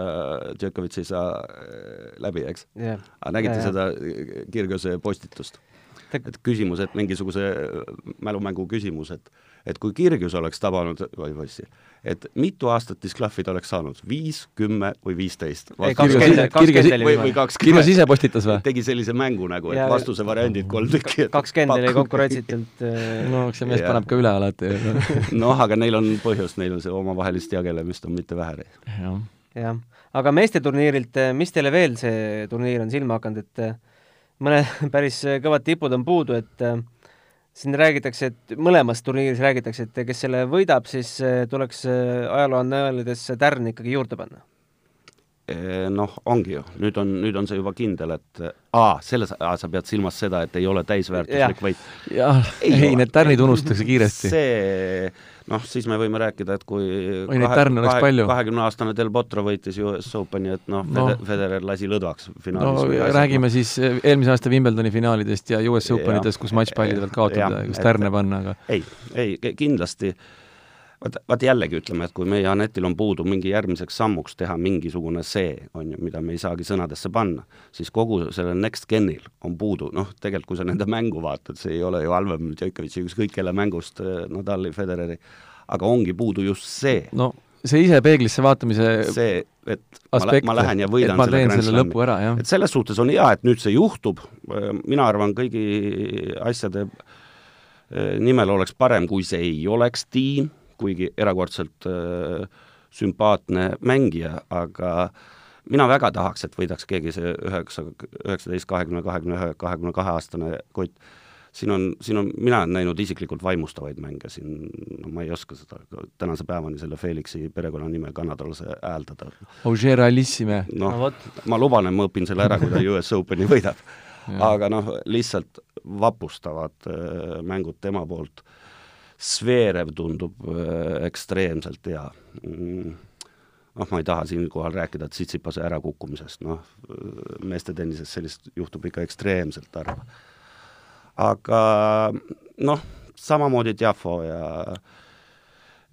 Djokovic ei saa äh, läbi, eks yeah.? aga nägite ja, seda. Kirgiose postitust? et küsimus, et mingisuguse mälumängu küsimus, et et kui Kirgios oleks tabanud, oi poissi, et mitu aastat disklahvi ta oleks saanud, viis, kümme või viisteist? või, või kakskümmend. Kirjas ise postitas või? tegi sellise mängu nagu, et vastuse variandid kolm tükki. kakskümmend oli konkurentsitult äh, no eks see mees paneb ka üle alati noh, aga neil on põhjust, neil on see omavahelist jagelemist on mitte vähe. jah jah, aga meesteturniirilt, mis teile veel see turniir on silma hakanud, et äh, mõned päris kõvad tipud on puudu, et äh, siin räägitakse, et mõlemas turniiris räägitakse, et kes selle võidab, siis äh, tuleks ajaloo annaalidesse tärn ikkagi juurde panna. Noh, ongi ju, nüüd on, nüüd on see juba kindel, et aa, selles, sa pead silmas seda, et ei ole täisväärtuslik võit. jah, ei, ei, need tärnid unustatakse kiiresti. see noh, siis me võime rääkida, et kui oi, oleks palju. kahekümne-aastane Del Potro võitis US Openi, et noh no., Federer lasi lõdvaks finaalis. no räägime no. siis eh, eelmise aasta Wimbledoni finaalidest ja US Openidest, kus matšpallide pealt kaotada ja kus tärne panna, aga ei, ei, kindlasti vaat, vaat jällegi ütleme, et kui meie Anetil on puudu mingi järgmiseks sammuks teha mingisugune see, on ju, mida me ei saagi sõnadesse panna, siis kogu sellel next gen'il on puudu, noh, tegelikult kui sa nende mängu vaatad, see ei ole ju halvem Djokovic'i ükskõik kelle mängust, äh, Nadali, Federeri, aga ongi puudu just see. no see ise peeglisse vaatamise see, et aspekt, ma, ma lähen ja võidan selle Grand Slami. et selles suhtes on hea, et nüüd see juhtub, äh, mina arvan, kõigi asjade äh, nimel oleks parem, kui see ei oleks tiim, kuigi erakordselt äh, sümpaatne mängija, aga mina väga tahaks, et võidaks keegi see üheksa, üheksateist, kahekümne, kahekümne ühe, kahekümne kahe aastane kott. siin on, siin on, mina olen näinud isiklikult vaimustavaid mänge siin, no ma ei oska seda tänase päevani selle Felixi perekonnanime kanadalase hääldada. Noh no,, ma luban, et ma õpin selle ära, kui ta US Openi võidab. aga noh, lihtsalt vapustavad äh, mängud tema poolt Sverev tundub äh, ekstreemselt hea. Noh, ma ei taha siinkohal rääkida Tsitsipase ärakukkumisest, noh, meeste tennises sellist juhtub ikka ekstreemselt harva. aga noh, samamoodi Tiafo ja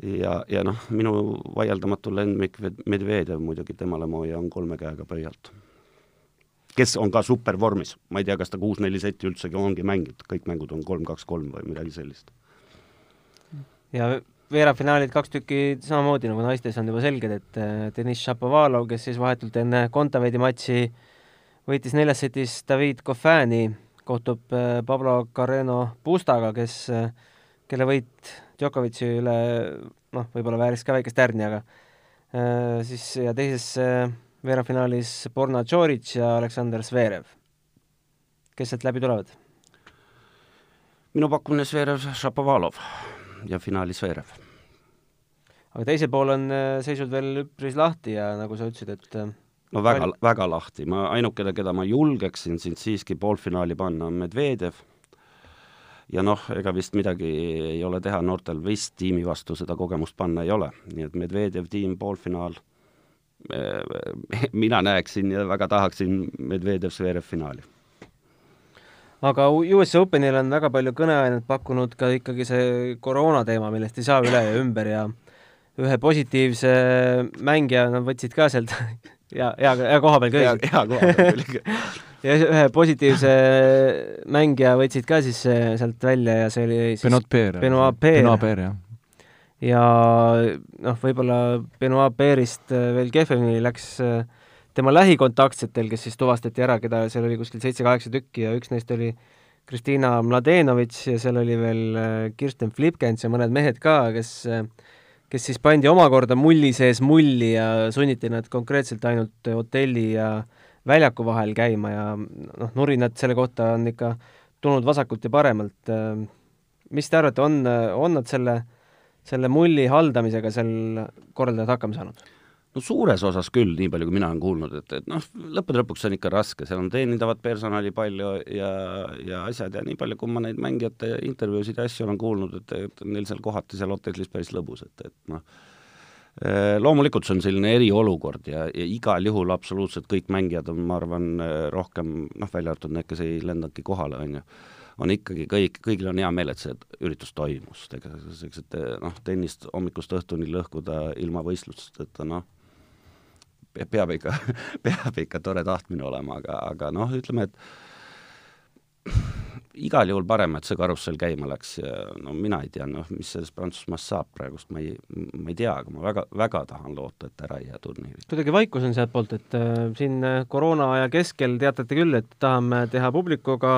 ja, ja noh, minu vaieldamatu lemmik Medvedjev muidugi, temale ma hoian kolme käega pöialt. kes on ka supervormis, ma ei tea, kas ta kuus-neli seti üldsegi ongi mänginud, kõik mängud on kolm-kaks-kolm või midagi sellist ja veerandfinaalid kaks tükki samamoodi nagu naistes on juba selged, et äh, Deniss Šapovalov, kes siis vahetult enne Kontaveidi matši võitis neljas setis David Goffini, kohtub äh, Pablo Carreno Pustaga, kes, äh, kelle võit Djokovic'i üle noh, võib-olla vääris ka väikest tärni, aga siis ja teises veerandfinaalis Borna Djoric ja Aleksander Zverev. kes sealt läbi tulevad? minu pakkumine Zverev, Šapovalov ja finaalis Veerev. aga teisel pool on äh, seisud veel üpris lahti ja nagu sa ütlesid, et äh, no väga väga lahti, ma ainukene, keda ma julgeksin siin siiski poolfinaali panna, on Medvedjev, ja noh, ega vist midagi ei ole teha, noortel vist tiimi vastu seda kogemust panna ei ole, nii et Medvedjev tiim poolfinaal, mina näeksin ja väga tahaksin Medvedjev-Zverev finaali aga US Openil on väga palju kõneainet pakkunud ka ikkagi see koroona teema, millest ei saa üle ja ümber ja ühe positiivse mängija nad võtsid ka sealt hea, hea, hea koha peal kõigil. hea koha peal küll ja ühe positiivse mängija võtsid ka siis eh, sealt välja ja see oli siis Benoit Peer. Benoit Peer. Benoit Peer, jah. ja noh, võib-olla Benoit Peerist eh, veel kehvemini läks äh, tema lähikontaktsetel, kes siis tuvastati ära, keda seal oli kuskil seitse-kaheksa tükki ja üks neist oli Kristina Mladenovitš ja seal oli veel äh, Kirsten Flipkens ja mõned mehed ka, kes äh, kes siis pandi omakorda mulli sees mulli ja sunniti nad konkreetselt ainult hotelli ja väljaku vahel käima ja noh, nurinad selle kohta on ikka tulnud vasakult ja paremalt. Äh, mis te arvate, on, on nad selle, selle mulli haldamisega seal korraldajad hakkama saanud? No suures osas küll, nii palju, kui mina olen kuulnud, et, et noh, lõppude lõpuks on ikka raske, seal on teenindavat personali palju ja, ja asjad ja nii palju, kui ma neid mängijate intervjuusid ja asju olen kuulnud, et, et neil seal kohati seal hotellis päris lõbus, et, et noh, eh, loomulikult see on selline eriolukord ja, ja igal juhul absoluutselt kõik mängijad on, ma arvan, rohkem noh, välja arvatud need, kes ei lendanudki kohale, on ju, on ikkagi kõik, kõigil on hea meel, et see üritus toimus, ega sellised noh, tennist hommikust õhtuni lõhkuda ilma võistlusteta, noh, peab ikka, peab ikka tore tahtmine olema, aga, aga noh, ütleme, et igal juhul parem, et see karussell käima läks ja no mina ei tea, noh, mis sellest Prantsusmaast saab praegust, ma ei, ma ei tea, aga ma väga, väga tahan loota, et ära ei jää turniiri. kuidagi vaikus on sealtpoolt, et äh, siin äh, koroona aja keskel teatate küll, et tahame teha publikuga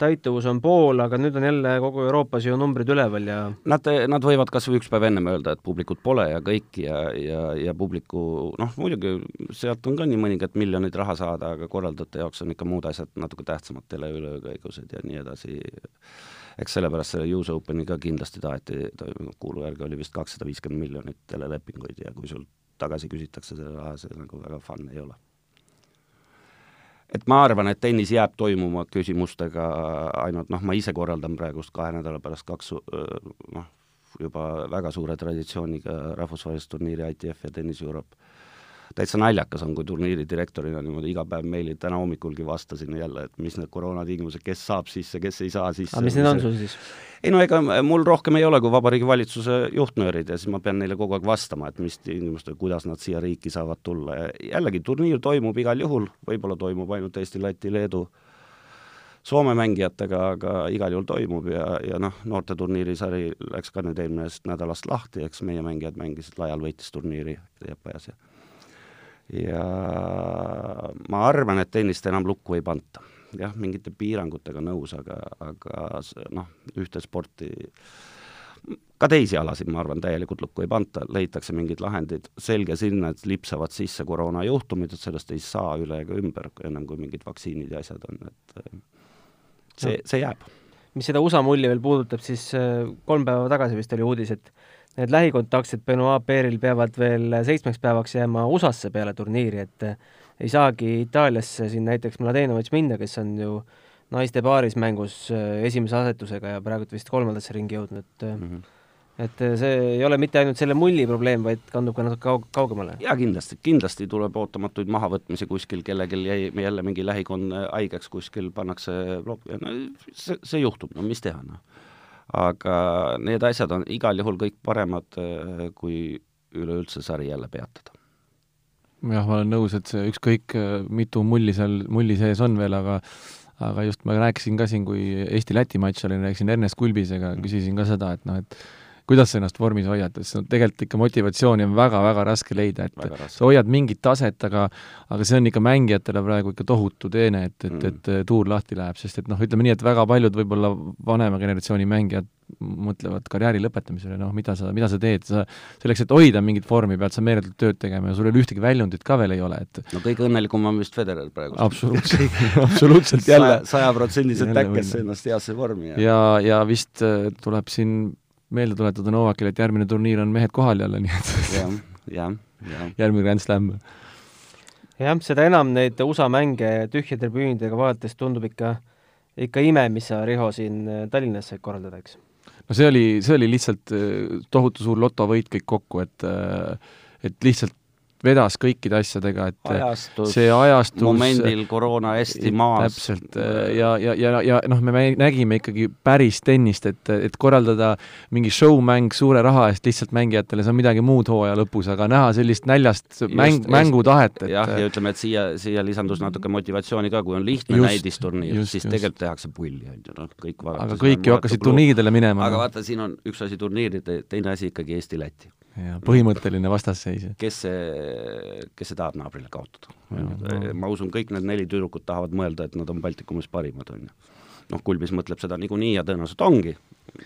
täituvus on pool, aga nüüd on jälle kogu Euroopas ju numbrid üleval ja Nad, nad võivad kas või üks päev ennem öelda, et publikut pole ja kõik ja, ja, ja publiku noh, muidugi sealt on ka nii mõningad miljonid raha saada, aga korraldajate jaoks on ikka muud asjad natuke tähtsamad, teleüleõigused ja nii edasi. eks sellepärast selle US Openi ka kindlasti taheti, kuulu järgi oli vist kakssada viiskümmend miljonit telelepinguid ja kui sul tagasi küsitakse selle raha, see nagu väga fun ei ole et ma arvan, et tennis jääb toimuma küsimustega ainult noh, ma ise korraldan praegust kahe nädala pärast kaks noh, juba väga suure traditsiooniga rahvusvahelist turniiri ITF ja Tennis Europe täitsa naljakas on, kui turniiri direktorina niimoodi iga päev meilid, täna hommikulgi vastasin jälle, et mis need koroonatingimused, kes saab sisse, kes ei saa sisse. aga mis need on sul siis? ei no ega mul rohkem ei ole kui Vabariigi Valitsuse juhtnöörid ja siis ma pean neile kogu aeg vastama, et mis tingimustel, kuidas nad siia riiki saavad tulla ja jällegi, turniir toimub igal juhul, võib-olla toimub ainult Eesti, Läti, Leedu, Soome mängijatega, aga igal juhul toimub ja, ja noh, noorteturniiri sari läks ka nüüd eelmisest nädalast lahti, eks meie mängijad mängisid, Laial võitis turniiri Jepajas ja ja ma arvan, et tennist enam lukku ei panta. jah, mingite piirangutega nõus, aga, aga noh, ühte sporti ka teisi alasid, ma arvan, täielikult lukku ei panta, leitakse mingid lahendid, selge sinna, et lipsavad sisse koroonajuhtumid, et sellest ei saa üle ega ümber, ennem kui mingid vaktsiinid ja asjad on, et see, see jääb. mis seda USA mulli veel puudutab, siis äh, kolm päeva tagasi vist oli uudis, et need lähikontaktsed Benoit Pairil peavad veel seitsmeks päevaks jääma USA-sse peale turniiri, et ei saagi Itaaliasse siin näiteks Mladenovitš minna, kes on ju naiste paaris mängus äh, esimese asetusega ja praegu vist kolmandasse ringi jõudnud mm. -hmm et äh, see ei ole mitte ainult selle mulli probleem, vaid kandub ka natuke kaug-, kaugemale. jaa, kindlasti, kindlasti tuleb ootamatuid mahavõtmisi kuskil, kellelgi jäi jälle mingi lähikond haigeks kuskil, pannakse plokk, no see, see juhtub, no mis teha, noh aga need asjad on igal juhul kõik paremad, äh, kui üleüldse sari jälle peatada. jah, ma olen nõus, et see ükskõik, äh, mitu mulli seal mulli sees on veel, aga aga just ma rääkisin ka siin, kui Eesti-Läti matš oli, rääkisin Ernest Kulbisega, küsisin ka seda, et noh, et kuidas sa ennast vormis hoiad, sest no tegelikult ikka motivatsiooni on väga-väga raske leida, et sa hoiad mingit taset, aga aga see on ikka mängijatele praegu ikka tohutu teene, et, et mm., et tuur lahti läheb, sest et noh, ütleme nii, et väga paljud võib-olla vanema generatsiooni mängijad mõtlevad karjääri lõpetamisele, noh, mida sa, mida sa teed, sa selleks, et hoida mingit vormi, pead sa meeletult tööd tegema ja sul veel ühtegi väljundit ka veel ei ole, et no kõige õnnelikum on vist Federer praegu. absoluutselt absoluutselt jälle sajaprotsendiliselt äkkes ennast heasse vormi. ja, ja, ja vist äh, tuleb siin meelde tuletada Novakile, et järgmine turniir on mehed kohal jälle, nii et jah, jah, jah. järgmine Grand Slam. jah, seda enam neid USA mänge tühja tribüünidega vaadates tundub ikka, ikka ime, mis sa, Riho, siin äh, Tallinnas said korraldada, eks? no see oli, see oli lihtsalt äh, tohutu suur lotovõit kõik kokku, et äh, et lihtsalt vedas kõikide asjadega, et ajastus, see ajastus momendil koroona hästi maas. täpselt, ja, ja, ja, ja noh, me nägime ikkagi päris tennist, et, et korraldada mingi show-mäng suure raha eest lihtsalt mängijatele, see on midagi muud hooaja lõpus, aga näha sellist näljast mäng, mängutahet, et jah, ja ütleme, et siia, siia lisandus natuke motivatsiooni ka, kui on lihtne näidisturniir, siis just. tegelikult tehakse pulli, on ju, noh, kõik vaadates aga kõik ju hakkasid turniiridele minema. aga vaata, siin on üks asi turniiride, teine asi ikkagi Eesti-Läti ja põhimõtteline vastasseis. kes see, kes see tahab naabrile kaotada? ma usun, kõik need neli tüdrukut tahavad mõelda, et nad on Baltikumis parimad, on ju. noh, Kulbis mõtleb seda niikuinii ja tõenäoliselt ongi,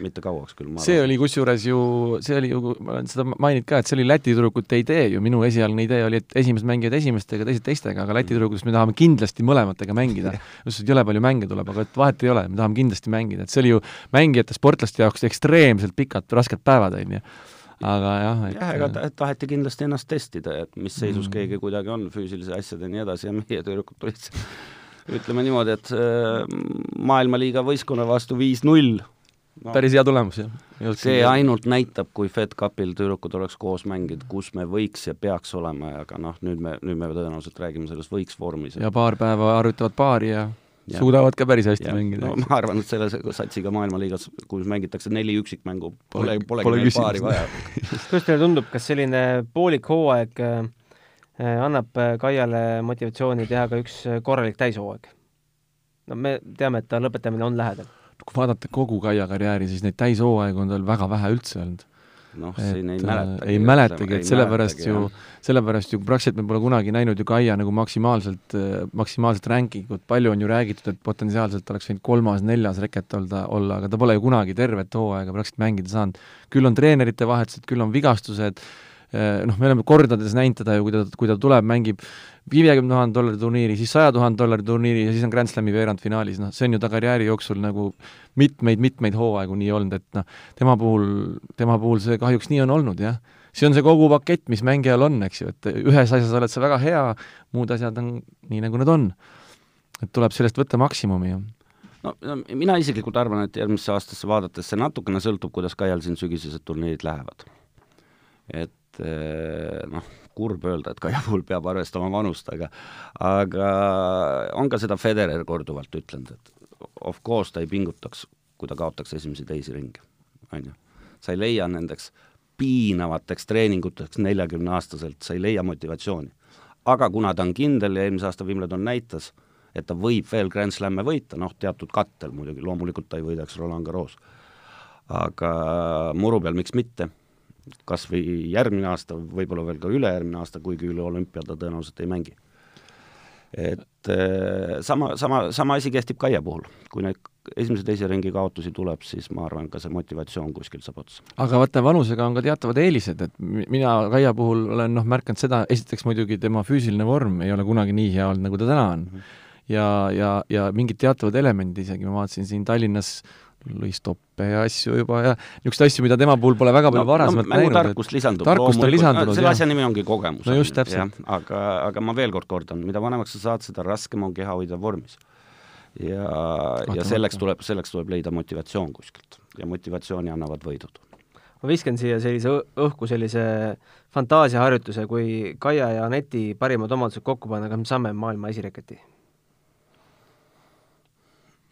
mitte kauaks küll. see oli kusjuures ju, see oli ju, ma olen seda maininud ka, et see oli Läti tüdrukute idee ju, minu esialgne idee oli, et esimesed mängivad esimestega, teised teistega, aga Läti mm. tüdrukutest me tahame kindlasti mõlematega mängida. just, et jõle palju mänge tuleb, aga et vahet ei ole, me tahame kindlasti mängida, et see oli ju mängijate, sportlaste jaoks ekstreemselt pikad, rasked päevad, on ju aga jah, et jah, ega taheti kindlasti ennast testida, et mis seisus mm. keegi kuidagi on füüsilise asjade ja nii edasi ja meie tüdrukud tulid ütleme niimoodi, et äh, maailmaliiga võistkonna vastu viis-null no, päris hea tulemus, jah. see ainult näitab, kui Fed Cupil tüdrukud oleks koos mänginud, kus me võiks ja peaks olema, aga noh, nüüd me, nüüd me tõenäoliselt räägime sellest võiks vormis. ja paar päeva harjutavad paari Ja. Suudavad ka päris hästi ja. mängida. no ma arvan, et selle satsiga maailmaliigas, kus mängitakse neli üksikmängu, pole, polegi pole meil paari vaja kuidas teile tundub, kas selline poolik hooaeg äh, annab äh, Kaiale motivatsiooni teha ka üks äh, korralik täishooaeg? no me teame, et ta lõpetamine on lähedal. kui vaadata kogu Kaia karjääri, siis neid täishooaegu on tal väga vähe üldse olnud noh, siin ei mäletagi. ei mäletagi, et sellepärast ju, sellepärast ju praktiliselt me pole kunagi näinud ju Kaia nagu maksimaalselt, maksimaalselt rankingut, palju on ju räägitud, et potentsiaalselt oleks võinud kolmas-neljas reket olda, olla, aga ta pole ju kunagi tervet hooaega praktiliselt mängida saanud. küll on treenerite vahetused, küll on vigastused, noh, me oleme kordades näinud teda ju, kui ta, kui ta tuleb, mängib viiekümne tuhande dollari turniiri, siis saja tuhande dollari turniiri ja siis on Grand Slami veerandfinaalis, noh, see on ju ta karjääri jooksul nagu mitmeid-mitmeid hooaegu nii olnud, et noh, tema puhul, tema puhul see kahjuks nii on olnud, jah. see on see kogu pakett, mis mängijal on, eks ju, et ühes asjas oled sa väga hea, muud asjad on nii, nagu nad on. et tuleb sellest võtta maksimumi, jah no mina isiklikult arvan, et järgmisse aastasse vaadates see natukene sõltub, kuidas Kaial siin sügisesed turniirid lähevad. et eh, noh kurb öelda, et Kaia puhul peab arvestama vanust, aga aga on ka seda Federer korduvalt ütlenud, et of course ta ei pingutaks, kui ta kaotaks esimesi-teisi ringe, on ju. sa ei leia nendeks piinavateks treeninguteks neljakümneaastaselt, sa ei leia motivatsiooni. aga kuna ta on kindel ja eelmise aasta Wimbledon näitas, et ta võib veel Grand Slam'e võita, noh, teatud kattel muidugi, loomulikult ta ei võidaks Roland Garros. aga muru peal miks mitte kas või järgmine aasta, võib-olla veel ka ülejärgmine aasta, kuigi üle olümpia ta tõenäoliselt ei mängi. et eh, sama, sama, sama asi kehtib Kaia puhul, kui neid esimese-teise ringi kaotusi tuleb, siis ma arvan, ka see motivatsioon kuskilt saab otsa. aga vaata, vanusega on ka teatavad eelised, et mina Kaia puhul olen noh, märganud seda, esiteks muidugi tema füüsiline vorm ei ole kunagi nii hea olnud, nagu ta täna on. -hmm. ja, ja, ja mingid teatavad elemendid isegi, ma vaatasin siin Tallinnas lõi stoppe ja asju juba ja niisuguseid asju, mida tema puhul pole väga palju no, varasemalt no, näinud. tarkust lisandub. tarkust on lisandunud, selle asja nimi ongi kogemus. no just, täpselt. aga, aga ma veel kord kordan, mida vanemaks sa saad, seda raskem on keha hoida vormis. ja, ja selleks tuleb, selleks tuleb leida motivatsioon kuskilt ja motivatsiooni annavad võidud. ma viskan siia sellise õhku sellise fantaasiaharjutuse, kui Kaia ja Aneti parimad omadused kokku panna, kas me saame maailma esireketi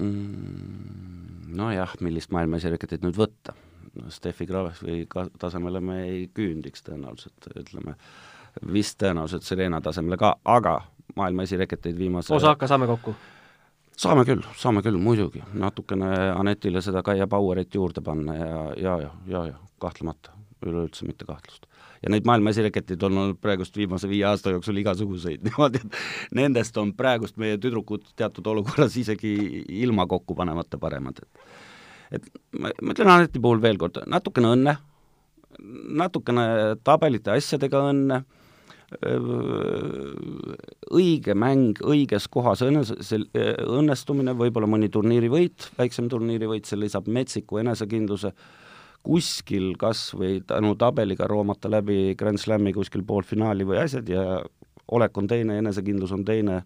mm.? Nojah, millist maailma esireket nüüd võtta. no Steffi Grafi tasemele me ei küündiks tõenäoliselt, ütleme, vist tõenäoliselt Serena tasemele ka, aga maailma esireketeid viimase Osaka saame kokku? saame küll, saame küll, muidugi. natukene Anetile seda Kaia Powerit juurde panna ja, ja, ja, ja, ja kahtlemata, üleüldse mitte kahtlust ja neid maailma esiraketeid on olnud praegust viimase viie aasta jooksul igasuguseid. Niimoodi, et nendest on praegust meie tüdrukud teatud olukorras isegi ilma kokku panemata paremad, et et ma, ma ütlen Aneti puhul veel kord, natukene õnne, natukene tabelite asjadega õnne, õige mäng õiges kohas õnnes-, õnnestumine, võib-olla mõni turniirivõit, väiksem turniirivõit, see lisab metsiku enesekindluse, kuskil kas või tänu tabeliga roomata läbi Grand Slami kuskil poolfinaali või asjad ja olek on teine, enesekindlus on teine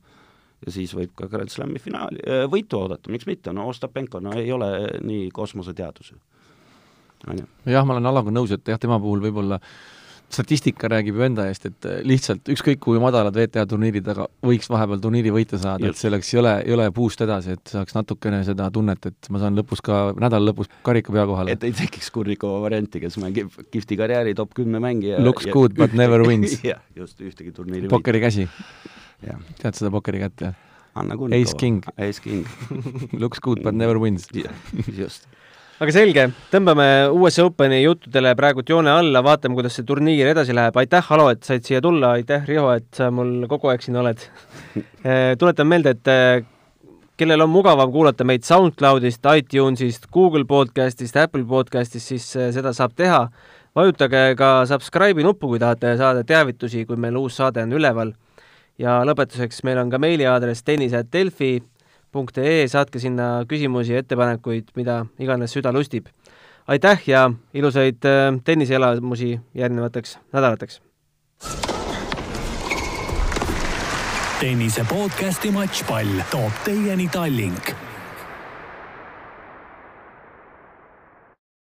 ja siis võib ka Grand Slami finaali, äh, võitu oodata, miks mitte, no Ostapenko, no ei ole nii kosmoseteadus ju. jah, ma olen Allaga nõus, et jah, tema puhul võib-olla äh, statistika räägib ju enda eest, et äh, lihtsalt ükskõik kui madalad WTA turniirid, aga võiks vahepeal turniiri võita saada, et selleks ei ole, ei ole puust edasi, et saaks natukene seda tunnet, et ma saan lõpus ka, nädala lõpus karika pea kohale. et ei tekiks Kurnikova varianti, kes mängib kihvti karjääri top kümne mängija Looks ja, good but never wins jah, just, ühtegi turniiri pokkeri käsi. tead seda pokkeri kätt, jah? Anna Kurnikova. Ace King. Ace King Looks good but never wins. just aga selge, tõmbame US Openi juttudele praegult joone alla, vaatame, kuidas see turniir edasi läheb. aitäh, Alo, et said siia tulla, aitäh, Riho, et sa mul kogu aeg siin oled eh, tuletan meelde, et eh, kellel on mugavam kuulata meid SoundCloudist, iTunesist, Google podcastist, Apple podcastist, siis eh, seda saab teha. vajutage ka subscribe'i nuppu, kui tahate saada teavitusi, kui meil uus saade on üleval. ja lõpetuseks, meil on ka meiliaadress tennis.delfi ee, saatke sinna küsimusi, ettepanekuid, mida iganes süda lustib. aitäh ja ilusaid äh, tenniseelamusi järgnevateks nädalateks! tennise podcasti Matšpall toob teieni Tallink